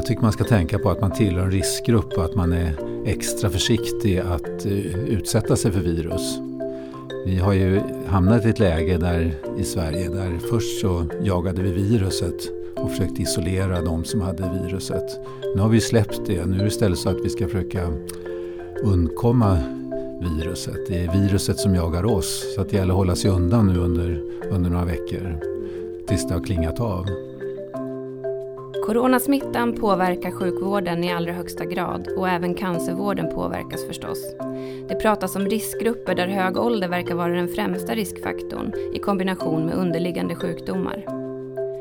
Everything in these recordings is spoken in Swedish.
Jag tycker man ska tänka på att man tillhör en riskgrupp och att man är extra försiktig att eh, utsätta sig för virus. Vi har ju hamnat i ett läge där, i Sverige där först så jagade vi viruset och försökte isolera de som hade viruset. Nu har vi släppt det. Nu är det istället så att vi ska försöka undkomma viruset. Det är viruset som jagar oss. Så att det gäller att hålla sig undan nu under, under några veckor tills det har klingat av. Coronasmittan påverkar sjukvården i allra högsta grad och även cancervården påverkas förstås. Det pratas om riskgrupper där hög ålder verkar vara den främsta riskfaktorn i kombination med underliggande sjukdomar.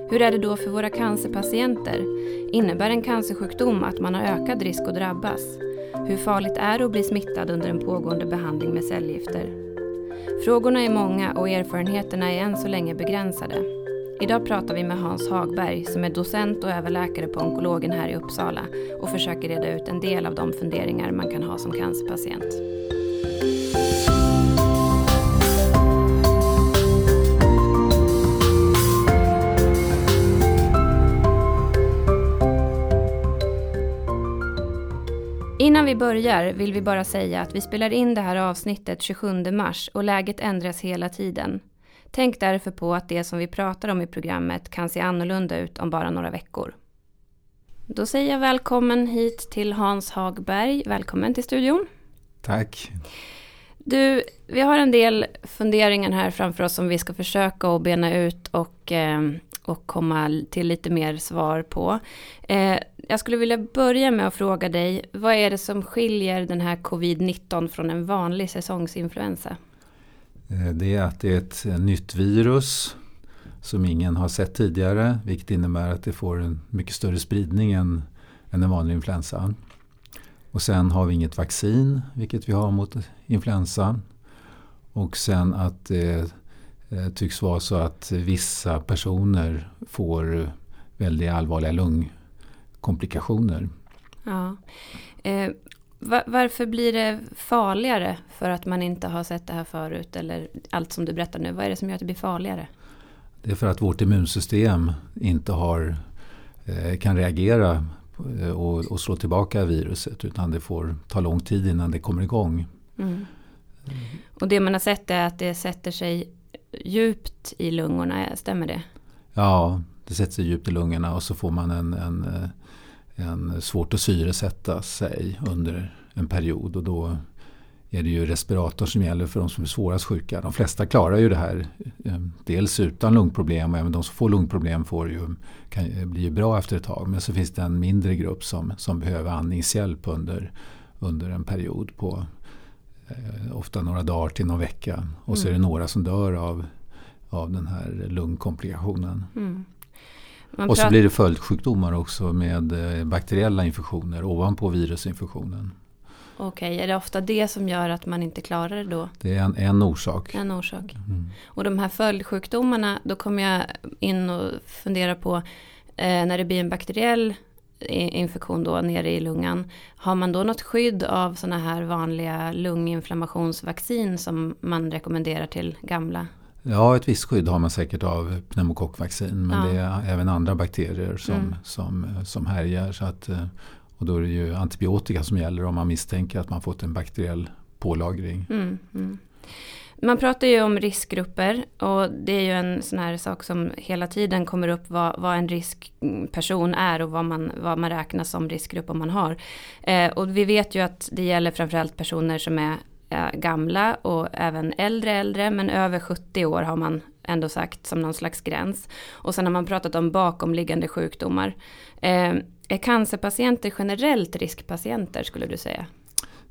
Hur är det då för våra cancerpatienter? Innebär en cancersjukdom att man har ökad risk att drabbas? Hur farligt är det att bli smittad under en pågående behandling med cellgifter? Frågorna är många och erfarenheterna är än så länge begränsade. Idag pratar vi med Hans Hagberg som är docent och överläkare på onkologen här i Uppsala och försöker reda ut en del av de funderingar man kan ha som cancerpatient. Innan vi börjar vill vi bara säga att vi spelar in det här avsnittet 27 mars och läget ändras hela tiden. Tänk därför på att det som vi pratar om i programmet kan se annorlunda ut om bara några veckor. Då säger jag välkommen hit till Hans Hagberg. Välkommen till studion. Tack. Du, vi har en del funderingar här framför oss som vi ska försöka att bena ut och, eh, och komma till lite mer svar på. Eh, jag skulle vilja börja med att fråga dig, vad är det som skiljer den här covid-19 från en vanlig säsongsinfluensa? Eh, det är att det är ett eh, nytt virus som ingen har sett tidigare. Vilket innebär att det får en mycket större spridning än, än en vanlig influensa. Och sen har vi inget vaccin, vilket vi har mot influensa. Och sen att det eh, tycks vara så att vissa personer får väldigt allvarliga lungkomplikationer. Ja. Eh, varför blir det farligare för att man inte har sett det här förut? Eller allt som du berättar nu. Vad är det som gör att det blir farligare? Det är för att vårt immunsystem inte har, eh, kan reagera eh, och, och slå tillbaka viruset. Utan det får ta lång tid innan det kommer igång. Mm. Och det man har sett är att det sätter sig djupt i lungorna, stämmer det? Ja, det sätter sig djupt i lungorna och så får man en, en eh, en svårt att syresätta sig under en period och då är det ju respirator som gäller för de som är svårast sjuka. De flesta klarar ju det här eh, dels utan lungproblem och även de som får lungproblem får ju, kan, blir ju bra efter ett tag. Men så finns det en mindre grupp som, som behöver andningshjälp under, under en period på eh, ofta några dagar till någon vecka. Och så är det mm. några som dör av, av den här lungkomplikationen. Mm. Och så blir det följdsjukdomar också med eh, bakteriella infektioner ovanpå virusinfektionen. Okej, okay. är det ofta det som gör att man inte klarar det då? Det är en, en orsak. En orsak. Mm. Och de här följdsjukdomarna, då kommer jag in och funderar på eh, när det blir en bakteriell infektion då nere i lungan. Har man då något skydd av sådana här vanliga lunginflammationsvaccin som man rekommenderar till gamla? Ja, ett visst skydd har man säkert av pneumokockvaccin. Men ja. det är även andra bakterier som, mm. som, som härjar. Så att, eh, och då är det ju antibiotika som gäller om man misstänker att man fått en bakteriell pålagring. Mm, mm. Man pratar ju om riskgrupper och det är ju en sån här sak som hela tiden kommer upp vad, vad en riskperson är och vad man, vad man räknas som riskgrupp om man har. Eh, och vi vet ju att det gäller framförallt personer som är eh, gamla och även äldre äldre men över 70 år har man ändå sagt som någon slags gräns. Och sen har man pratat om bakomliggande sjukdomar. Eh, är cancerpatienter generellt riskpatienter skulle du säga?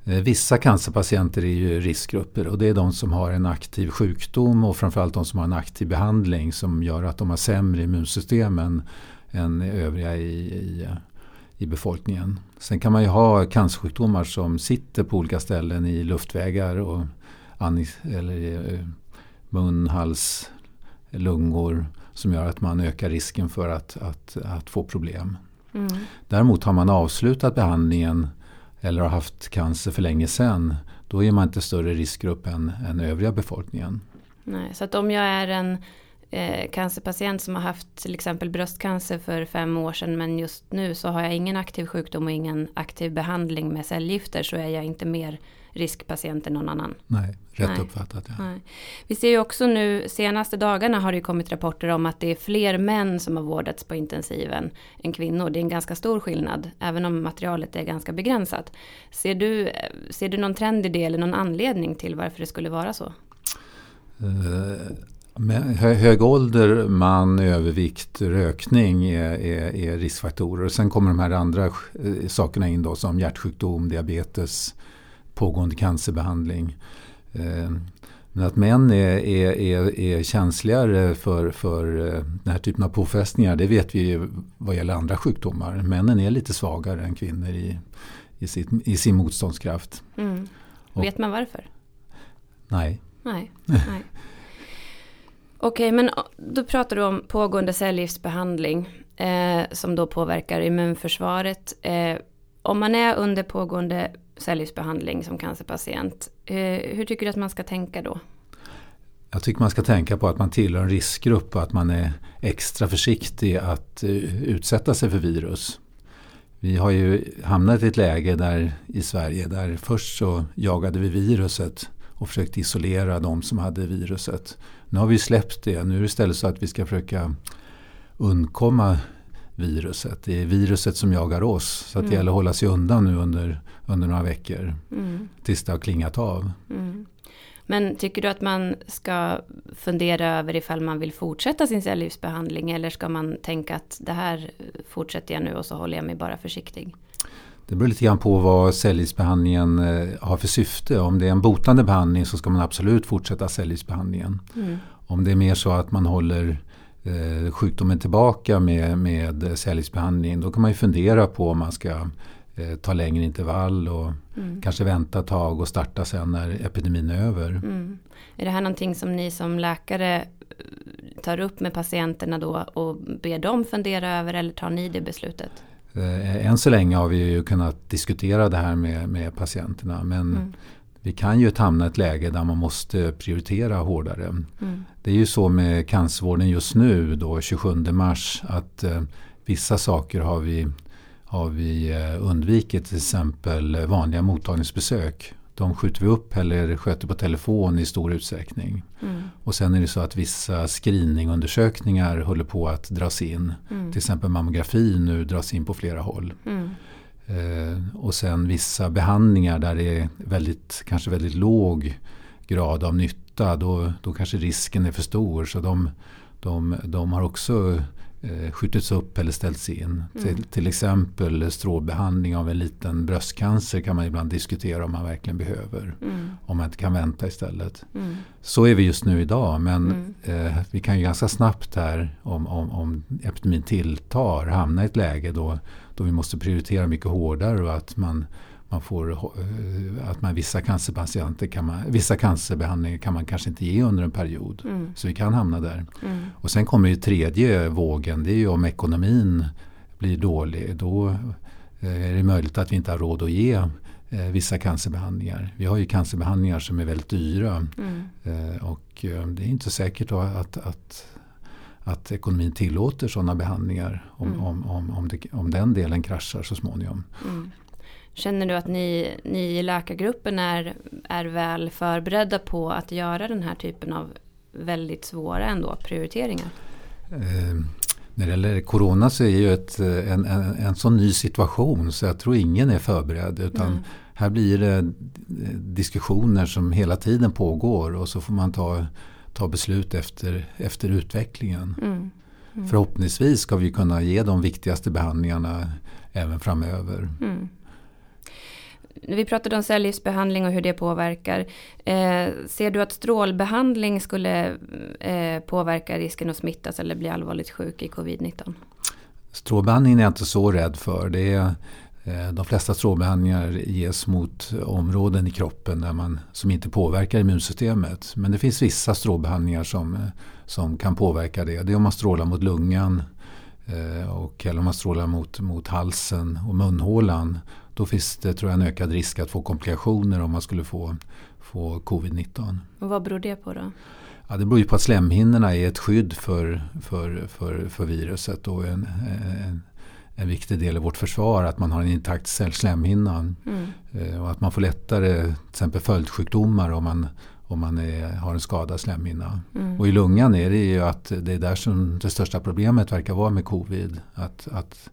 Eh, vissa cancerpatienter är ju riskgrupper och det är de som har en aktiv sjukdom och framförallt de som har en aktiv behandling som gör att de har sämre immunsystem än, än övriga i, i i befolkningen. Sen kan man ju ha cancersjukdomar som sitter på olika ställen i luftvägar och eller eh, mun, hals, lungor som gör att man ökar risken för att, att, att få problem. Mm. Däremot har man avslutat behandlingen eller har haft cancer för länge sedan då är man inte större riskgrupp än, än övriga befolkningen. Nej, så att om jag är en eh, cancerpatient som har haft till exempel bröstcancer för fem år sedan men just nu så har jag ingen aktiv sjukdom och ingen aktiv behandling med cellgifter så är jag inte mer riskpatient än någon annan. Nej, rätt Nej. uppfattat. Ja. Nej. Vi ser ju också nu, senaste dagarna har det kommit rapporter om att det är fler män som har vårdats på intensiven än kvinnor. Det är en ganska stor skillnad, även om materialet är ganska begränsat. Ser du, ser du någon trend i det eller någon anledning till varför det skulle vara så? Uh, hög ålder, man, övervikt, rökning är, är, är riskfaktorer. Sen kommer de här andra eh, sakerna in då som hjärtsjukdom, diabetes, pågående cancerbehandling. Eh, men att män är, är, är, är känsligare för, för eh, den här typen av påfrestningar det vet vi vad gäller andra sjukdomar. Männen är lite svagare än kvinnor i, i, sitt, i sin motståndskraft. Mm. Vet man varför? Nej. Nej. nej. Okej, men då pratar du om pågående cellgiftsbehandling eh, som då påverkar immunförsvaret. Eh, om man är under pågående cellgiftsbehandling som cancerpatient, eh, hur tycker du att man ska tänka då? Jag tycker man ska tänka på att man tillhör en riskgrupp och att man är extra försiktig att eh, utsätta sig för virus. Vi har ju hamnat i ett läge där, i Sverige där först så jagade vi viruset och försökte isolera de som hade viruset. Nu har vi släppt det. Nu är det istället så att vi ska försöka undkomma viruset. Det är viruset som jagar oss. Så att mm. det gäller att hålla sig undan nu under, under några veckor. Mm. Tills det har klingat av. Mm. Men tycker du att man ska fundera över ifall man vill fortsätta sin cellgiftsbehandling? Eller ska man tänka att det här fortsätter jag nu och så håller jag mig bara försiktig? Det beror lite grann på vad cellgiftsbehandlingen eh, har för syfte. Om det är en botande behandling så ska man absolut fortsätta cellgiftsbehandlingen. Mm. Om det är mer så att man håller eh, sjukdomen tillbaka med, med cellgiftsbehandling då kan man ju fundera på om man ska eh, ta längre intervall och mm. kanske vänta ett tag och starta sen när epidemin är över. Mm. Är det här någonting som ni som läkare tar upp med patienterna då och ber dem fundera över eller tar ni det beslutet? Eh, än så länge har vi ju kunnat diskutera det här med, med patienterna. Men mm. Vi kan ju hamna i ett läge där man måste prioritera hårdare. Mm. Det är ju så med cancervården just nu då 27 mars att eh, vissa saker har vi, har vi eh, undvikit. Till exempel vanliga mottagningsbesök de skjuter vi upp eller sköter på telefon i stor utsträckning. Mm. Och sen är det så att vissa screeningundersökningar håller på att dras in. Mm. Till exempel mammografi nu dras in på flera håll. Eh, och sen vissa behandlingar där det är väldigt, kanske väldigt låg grad av nytta. Då, då kanske risken är för stor. Så de, de, de har också eh, skjutits upp eller ställts in. Mm. Till, till, exempel strålbehandling av en liten bröstcancer kan man ibland diskutera om man verkligen behöver. Mm. Om man inte kan vänta istället. Mm. Så är vi just nu idag men mm. eh, vi kan ju ganska snabbt här om, om, om epidemin tilltar hamna i ett läge då, då vi måste prioritera mycket hårdare och att man man får, eh, att man, vissa cancerpatienter kan man, vissa cancerbehandlingar kan man kanske inte ge under en period. Mm. Så vi kan hamna där. Mm. Och sen kommer ju tredje vågen, det är ju om ekonomin blir dålig. Då eh, är det möjligt att vi inte har råd att ge eh, vissa cancerbehandlingar. Vi har ju cancerbehandlingar som är väldigt dyra. Mm. Och det är inte säkert att, att, att ekonomin tillåter sådana behandlingar om, mm. om, om, om, det, om den delen kraschar så småningom. Mm. Känner du att ni, ni i läkargruppen är, är väl förberedda på att göra den här typen av väldigt svåra ändå prioriteringar? Eh, när det gäller corona så är ju ett, en, en, en sån ny situation så jag tror ingen är förberedd. Utan mm. här blir det diskussioner som hela tiden pågår och så får man ta, ta beslut efter, efter utvecklingen. Mm. Mm. Förhoppningsvis ska vi kunna ge de viktigaste behandlingarna även framöver. Mm vi pratade om cellgiftsbehandling och hur det påverkar. Eh, ser du att strålbehandling skulle eh, påverka risken att smittas eller bli allvarligt sjuk i covid-19? Strålbehandling är jag inte så rädd för. Det är, de flesta strålbehandlingar ges mot områden i kroppen där man, som inte påverkar immunsystemet. Men det finns vissa strålbehandlingar som, som kan påverka det. Det är om man strålar mot lungan eh, och, eller om man strålar mot, mot halsen och munhålan då finns det tror jag en ökad risk att få komplikationer om man skulle få, få covid-19. Och vad beror det på då? Ja, det beror ju på att slemhinnorna är ett skydd för, för, för, för viruset och en, en, en viktig del i vårt försvar att man har en intakt slemhinna. Mm. Eh, och att man får lättare till exempel följdsjukdomar om man, om man är, har en skadad slemhinna. Mm. Och i lungan är det ju att det är där som det största problemet verkar vara med covid. Att, att,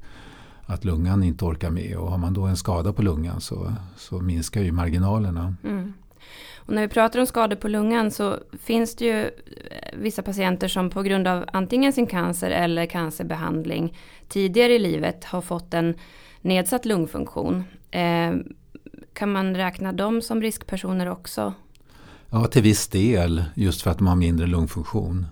att lungan inte orkar med och har man då en skada på lungan så, så minskar ju marginalerna. Mm. Och när vi pratar om skador på lungan så finns det ju eh, vissa patienter som på grund av antingen sin cancer eller cancerbehandling tidigare i livet har fått en nedsatt lungfunktion. Eh, kan man räkna dem som riskpersoner också? Ja, till viss del just för att de har mindre lungfunktion.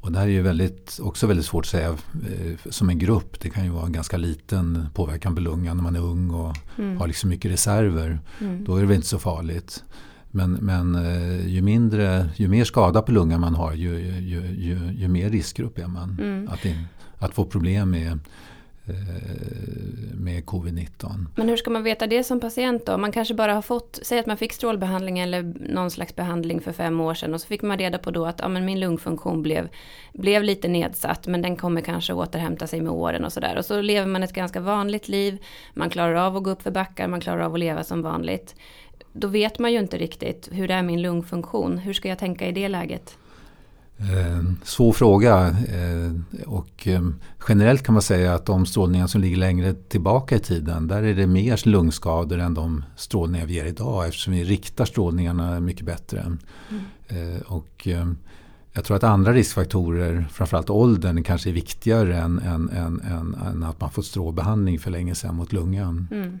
Och det här är ju väldigt, också väldigt svårt att säga eh, som en grupp. Det kan ju vara en ganska liten påverkan på lungan när man är ung och mm. har liksom mycket reserver. Mm. Då är det väl inte så farligt. Men, men eh, ju, mindre, ju mer skada på lungan man har ju, ju, ju, ju mer riskgrupp är man. Mm. Att, in, att få problem med, eh, med covid-19. Men hur ska man veta det som patient då? Man kanske bara har fått, säg att man fick strålbehandling eller någon slags behandling för fem år sedan och så fick man reda på då att ja, men min lungfunktion blev, blev lite nedsatt men den kommer kanske återhämta sig med åren och sådär. Och så lever man ett ganska vanligt liv, man klarar av att gå upp för backar, man klarar av att leva som vanligt då vet man ju inte riktigt hur är min lungfunktion. Hur ska jag tänka i det läget? Eh, svår fråga. Eh, och eh, generellt kan man säga att de strålningar som ligger längre tillbaka i tiden där är det mer lungskador än de strålningar vi ger idag eftersom vi riktar strålningarna mycket bättre. Mm. Eh, och eh, jag tror att andra riskfaktorer, framförallt åldern, kanske är viktigare än, än, än, än, att man fått strålbehandling för länge sedan mot lungan. Mm.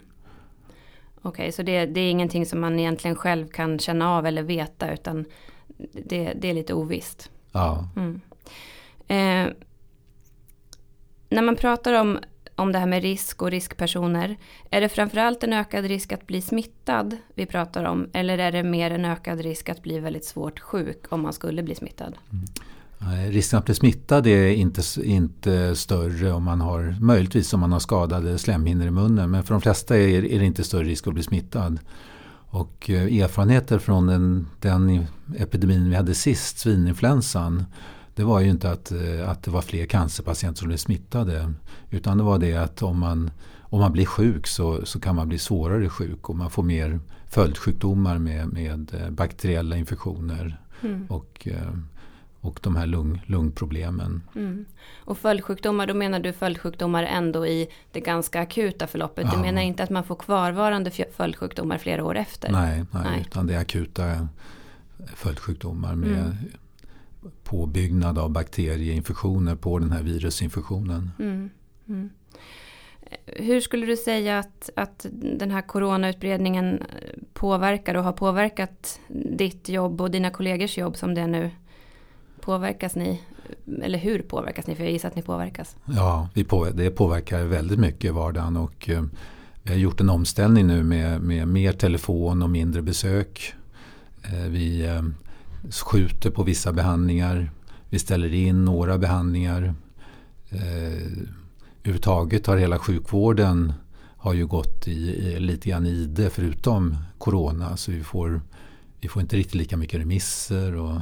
Okej, okay, så det, det, är ingenting som man egentligen själv kan känna av eller veta utan det, det är lite ovisst. Ja. Mm. Eh, när man pratar om, om det här med risk och riskpersoner, är det framförallt en ökad risk att bli smittad vi pratar om? Eller är det mer en ökad risk att bli väldigt svårt sjuk om man skulle bli smittad? Risken att bli smittad är inte, inte större om man har, möjligtvis om man har skadade slemhinnor i munnen. Men för de flesta är, är det inte större risk att bli smittad. Och eh, erfarenheter från den, den epidemin vi hade sist, svininfluensan. Det var ju inte att, eh, att det var fler cancerpatienter som blev smittade. Utan det var det att om man, om man blir sjuk så, så kan man bli svårare sjuk och man får mer följdsjukdomar med, med eh, bakteriella infektioner. Mm. Och och de här lung, lungproblemen. Mm. Och följdsjukdomar, då menar du följdsjukdomar ändå i det ganska akuta förloppet? Ja. Du menar inte att man får kvarvarande följdsjukdomar flera år efter? Nej, nej, nej. utan det är akuta följdsjukdomar med mm. påbyggnad av bakterieinfektioner på den här virusinfektionen. Mm. mm. Hur skulle du säga att, att den här coronautbredningen påverkar och har påverkat ditt jobb och dina kollegors jobb som det är nu? Påverkas ni? Eller hur påverkas ni? För jag gissar att ni påverkas. Ja, vi på, det påverkar väldigt mycket i vardagen. Och, eh, vi har gjort en omställning nu med, med mer telefon och mindre besök. Eh, vi eh, skjuter på vissa behandlingar. Vi ställer in några behandlingar. Eh, överhuvudtaget har hela sjukvården har ju gått i, i, lite grann i det förutom corona. Så vi får, vi får inte riktigt lika mycket remisser och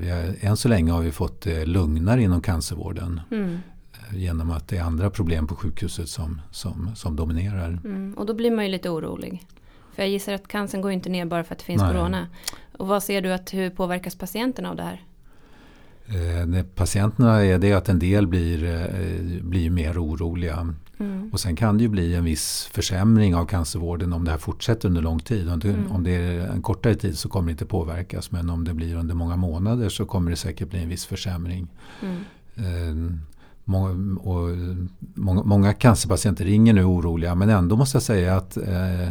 vi har, än så länge har vi fått det eh, lugnare inom cancervården. Mm. Eh, genom att det är andra problem på sjukhuset som, som, som dominerar. Mm. Och då blir man ju lite orolig. För jag gissar att cancern går inte ner bara för att det finns Nej. corona. Och vad ser du att hur påverkas patienterna av det här? Eh, patienterna är det att en del blir, eh, blir mer oroliga. Mm. Och sen kan det ju bli en viss försämring av cancervården om det här fortsätter under lång tid. Om det, mm. om det är en kortare tid så kommer det inte påverkas. Men om det blir under många månader så kommer det säkert bli en viss försämring. Mm. Eh, många, och många, många, cancerpatienter ringer nu oroliga men ändå måste jag säga att eh,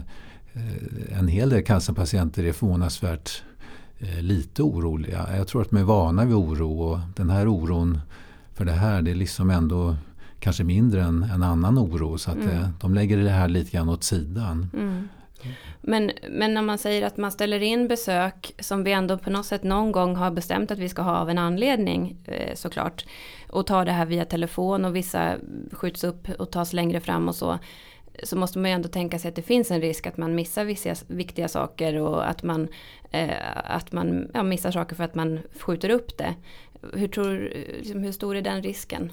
en hel del cancerpatienter är förvånansvärt eh, lite oroliga. Jag tror att de är vana vid oro och den här oron för det här det är liksom ändå kanske mindre än en annan oro. Så att mm. Eh, de lägger det här lite grann åt sidan. Mm. Men, men när man säger att man ställer in besök som vi ändå på något sätt någon gång har bestämt att vi ska ha av en anledning eh, såklart. Och tar det här via telefon och vissa skjuts upp och tas längre fram och så. så måste man ju ändå tänka sig att det finns en risk att man missar vissa viktiga saker och att man, eh, att man ja, missar saker för att man skjuter upp det. Hur, tror, liksom, hur stor är den risken?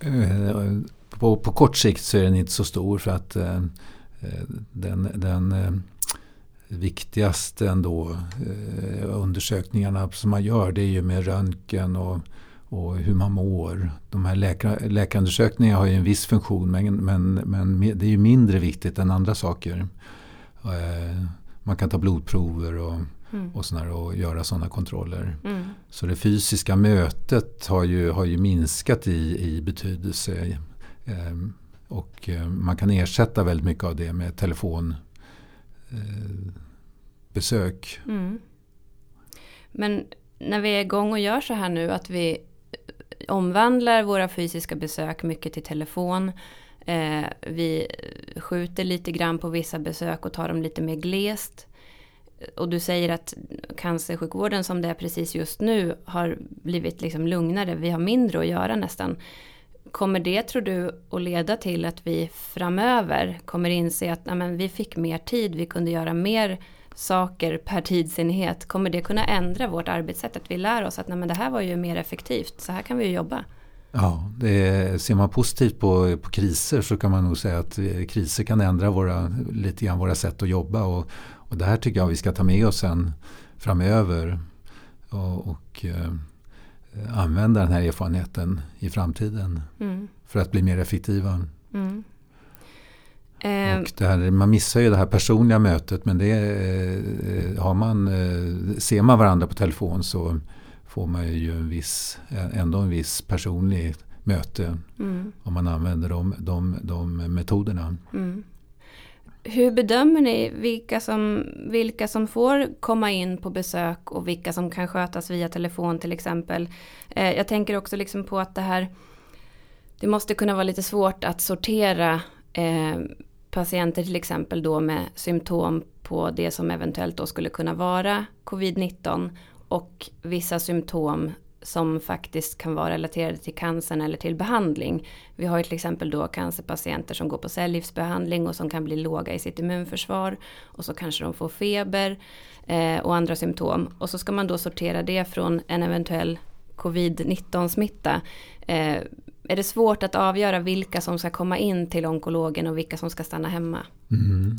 Eh, på, på kort sikt så är den inte så stor för att eh, eh, den, den viktigaste ändå undersökningarna som man gör det är ju med röntgen och, och hur man mår. De här läkar, läkarundersökningarna har ju en viss funktion men, men, men det är ju mindre viktigt än andra saker. Man kan ta blodprover och, mm. och, sådär, och göra sådana kontroller. Mm. Så det fysiska mötet har ju, har ju minskat i, i betydelse. Eh, och eh, man kan ersätta väldigt mycket av det med telefon eh. Mm. Men när vi är igång och gör så här nu att vi omvandlar våra fysiska besök mycket till telefon. Eh, vi skjuter lite grann på vissa besök och tar dem lite mer glest. Och du säger att cancersjukvården som det är precis just nu har blivit liksom lugnare. Vi har mindre att göra nästan. Kommer det tror du att leda till att vi framöver kommer inse att amen, vi fick mer tid, vi kunde göra mer saker per tidsenhet. Kommer det kunna ändra vårt arbetssätt? Att vi lär oss att nej, men det här var ju mer effektivt, så här kan vi ju jobba. Ja, det, ser man positivt på, på kriser så kan man nog säga att eh, kriser kan ändra våra, lite grann våra sätt att jobba. Och, och det här tycker jag vi ska ta med oss sen framöver. Och, och eh, använda den här erfarenheten i framtiden. Mm. För att bli mer effektiva. Mm. Eh. Och här, man missar ju det här personliga mötet men det eh, har man, eh, ser man varandra på telefon så får man ju en viss, ändå en viss personlig möte mm. om man använder de, de, de metoderna. Mm. Hur bedömer ni vilka som, vilka som får komma in på besök och vilka som kan skötas via telefon till exempel? Eh, jag tänker också liksom på att det här det måste kunna vara lite svårt att sortera eh, patienter till exempel då med symptom på det som eventuellt då skulle kunna vara covid-19 och vissa symptom som faktiskt kan vara relaterade till cancern eller till behandling. Vi har ju till exempel då cancerpatienter som går på cellgiftsbehandling och som kan bli låga i sitt immunförsvar och så kanske de får feber eh, och andra symptom. Och så ska man då sortera det från en eventuell covid-19 smitta. Eh, är det svårt att avgöra vilka som ska komma in till onkologen och vilka som ska stanna hemma? Mm.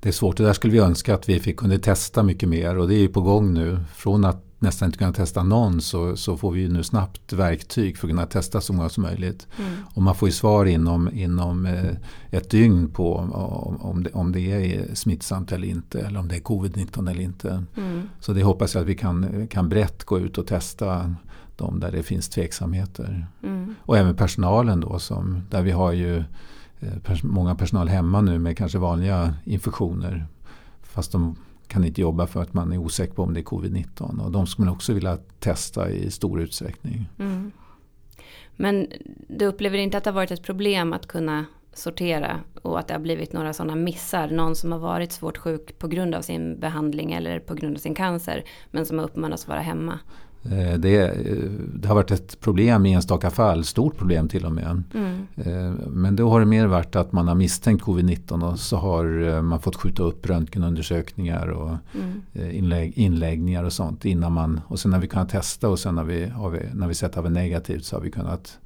Det är svårt, det där skulle vi önska att vi fick kunde testa mycket mer och det är ju på gång nu. Från att nästan inte kunna testa någon så, så får vi nu snabbt verktyg för att kunna testa så många som möjligt. Mm. Och man får ju svar inom, inom eh, ett dygn på om, om, det, om det är smittsamt eller inte eller om det är covid-19 eller inte. Mm. Så det hoppas jag att vi kan, kan brett gå ut och testa de där det finns tveksamheter. Mm. Och även personalen då som, där vi har ju eh, pers många personal hemma nu med kanske vanliga infektioner. Fast de kan inte jobba för att man är osäker på om det är covid-19. Och de skulle man också vilja testa i stor utsträckning. Mm. Men du upplever inte att det har varit ett problem att kunna sortera och att det har blivit några sådana missar. Någon som har varit svårt sjuk på grund av sin behandling eller på grund av sin cancer men som har uppmanats vara hemma. Eh, det, det, har varit ett problem i enstaka fall, stort problem till och med. Mm. Eh, men då har det mer varit att man har misstänkt covid-19 och så har eh, man fått skjuta upp röntgenundersökningar och mm. inlägg, inläggningar och sånt innan man och sen när vi kunnat testa och sen när vi, har vi, när vi sett att det var negativt så har vi kunnat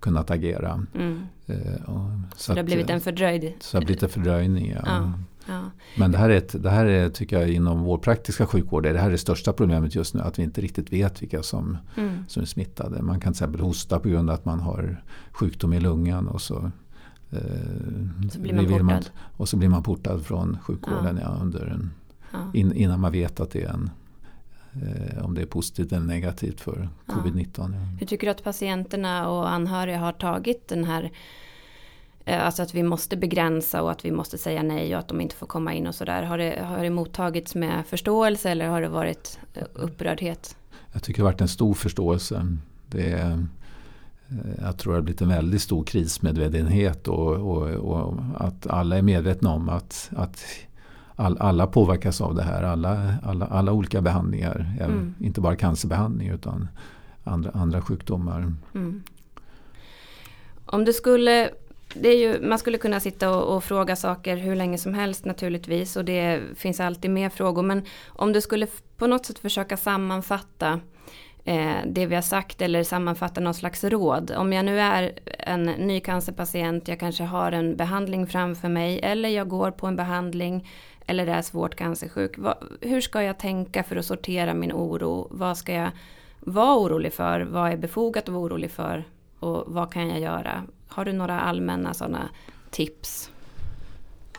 kunnat agera. Mm. så, så det har blivit en fördröjd? Så det har blivit en fördröjning, ja. ja. Ja. Men det här, är ett, det här är, tycker jag, inom vår praktiska sjukvård, det här är det största problemet just nu. Att vi inte riktigt vet vilka som, mm. som är smittade. Man kan till exempel hosta på grund av att man har sjukdom i lungan. Och så, eh, så blir man portad. Man, och så blir man portad från sjukvården ja. Ja, under en, in, innan man vet att det är en eh, om det är positivt eller negativt för covid-19. Hur tycker du att patienterna och anhöriga har tagit den här alltså att vi måste begränsa och att vi måste säga nej och att de inte får komma in och sådär. Har det, har det mottagits med förståelse eller har det varit eh, upprördhet? Jag tycker det har varit en stor förståelse. Det är, eh, jag tror det har blivit en väldigt stor krismedvetenhet och, och, och att alla är medvetna om att, att all, alla påverkas av det här. Alla, alla, alla olika behandlingar, mm. inte bara cancerbehandling utan andra, andra sjukdomar. Mm. Om du skulle det är ju, man skulle kunna sitta och, och, fråga saker hur länge som helst naturligtvis och det finns alltid mer frågor. Men om du skulle på något sätt försöka sammanfatta eh, det vi har sagt eller sammanfatta någon slags råd. Om jag nu är en ny cancerpatient, jag kanske har en behandling framför mig eller jag går på en behandling eller är svårt cancersjuk. Va, hur ska jag tänka för att sortera min oro? Vad ska jag vara orolig för? Vad är befogat att vara orolig för? Och vad kan jag göra? Har du några allmänna sådana tips?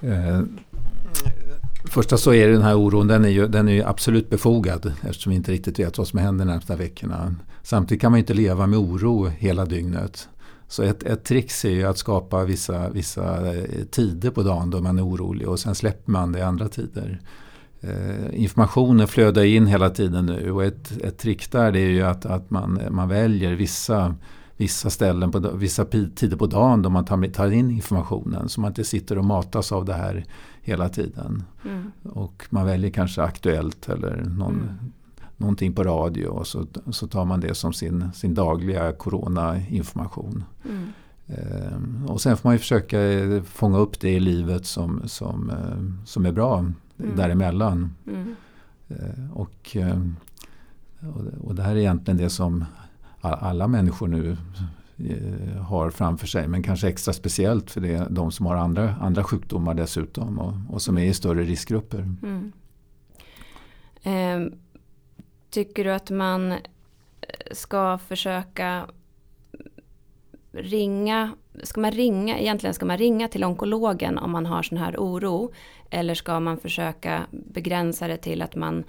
Eh, första så är den här oron, den är ju, den är ju absolut befogad eftersom vi inte riktigt vet vad som händer de närmsta veckorna. Samtidigt kan man inte leva med oro hela dygnet. Så ett, ett trix är ju att skapa vissa, vissa eh, tider på dagen då man är orolig och sen släpper man det i andra tider. Eh, informationen flödar in hela tiden nu och ett, ett trick där det är ju att, att man, man väljer vissa vissa ställen, på, vissa tider på dagen då man tar, in informationen. Så man inte sitter och matas av det här hela tiden. Mm. Och man väljer kanske Aktuellt eller någon, mm. någonting på radio och så, så tar man det som sin, sin dagliga coronainformation. Mm. Ehm, och sen får man ju försöka fånga upp det i livet som, som, eh, som är bra mm. däremellan. Mm. Ehm, och, eh, och det här är egentligen det som alla människor nu eh, har framför sig. Men kanske extra speciellt för det, de som har andra, andra sjukdomar dessutom och, och som är i större riskgrupper. Mm. Eh, tycker du att man eh, ska försöka ringa, ska man ringa, egentligen ska man ringa till onkologen om man har sån här oro? Eller ska man försöka begränsa det till att man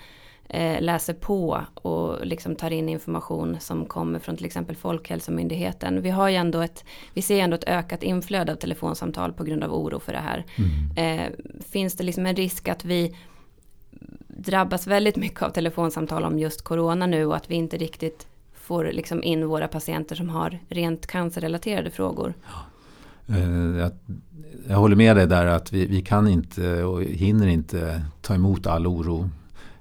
eh, läser på och liksom tar in information som kommer från till exempel Folkhälsomyndigheten. Vi har ju ändå ett, vi ser ändå ett ökat inflöde av telefonsamtal på grund av oro för det här. Mm. Eh, finns det liksom en risk att vi drabbas väldigt mycket av telefonsamtal om just corona nu och att vi inte riktigt får liksom in våra patienter som har rent cancerrelaterade frågor. Eh, jag, jag håller med dig där att vi, vi kan inte och hinner inte ta emot all oro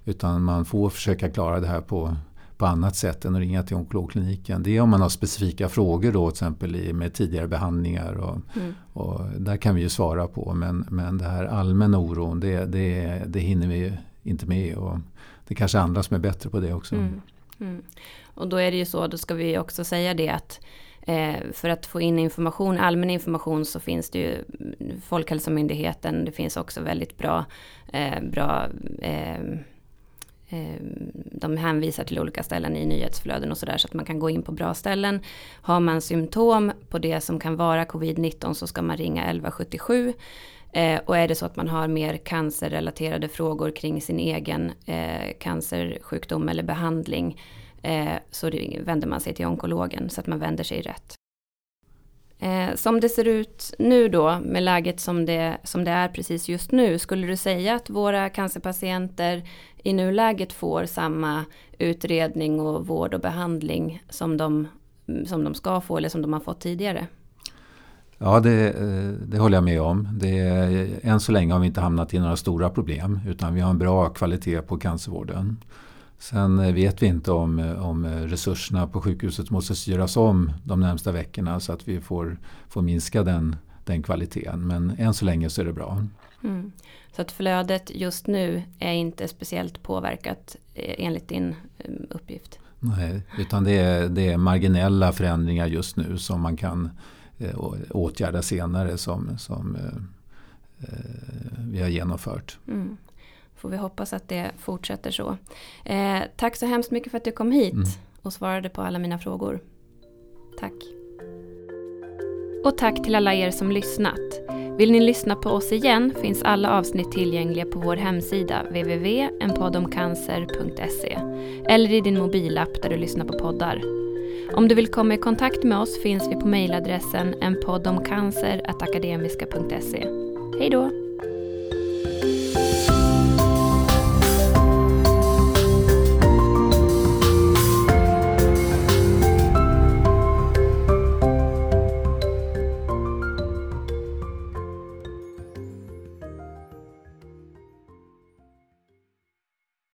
utan man får försöka klara det här på, på annat sätt än att ringa till onkologkliniken. Det är om man har specifika frågor då till exempel med tidigare behandlingar. Och, mm. och där kan vi ju svara på. Men, men det här allmänna oron det, det, det hinner vi inte med. Och det är kanske andra som är bättre på det också. Mm. Mm. Och då är det ju så, då ska vi också säga det att eh, för att få in information, allmän information så finns det ju Folkhälsomyndigheten, det finns också väldigt bra, eh, bra eh, Ehm, de hänvisar till olika ställen i nyhetsflöden och sådär så att man kan gå in på bra ställen. Har man symptom på det som kan vara covid-19 så ska man ringa 1177. Eh, och är det så att man har mer cancerrelaterade frågor kring sin egen eh, cancersjukdom eller behandling eh, så vänder man sig till onkologen så att man vänder sig rätt. Eh, som det ser ut nu då med läget som det, som det är precis just nu, skulle du säga att våra cancerpatienter i nuläget får samma utredning och vård och behandling som de, som de ska få eller som de har fått tidigare? Ja, det, eh, det håller jag med om. Det, än så länge har vi inte hamnat i några stora problem utan vi har en bra kvalitet på cancervården. Sen eh, vet vi inte om, eh, om resurserna på sjukhuset måste styras om de närmsta veckorna så att vi får, får minska den, den kvaliteten. Men än så länge så är det bra. Mm. Så att flödet just nu är inte speciellt påverkat eh, enligt din uppgift? Nej, utan det är, det är marginella förändringar just nu som man kan åtgärda senare som, som vi har genomfört. Mm får vi hoppas att det fortsätter så. Eh, tack så hemskt mycket för att du kom hit mm. och svarade på alla mina frågor. Tack. Och tack till alla er som lyssnat. Vill ni lyssna på oss igen finns alla avsnitt tillgängliga på vår hemsida www.enpoddomcancer.se eller i din mobilapp där du lyssnar på poddar. Om du vill komma i kontakt med oss finns vi på mejladressen enpoddomcancer.akademiska.se. Hej då!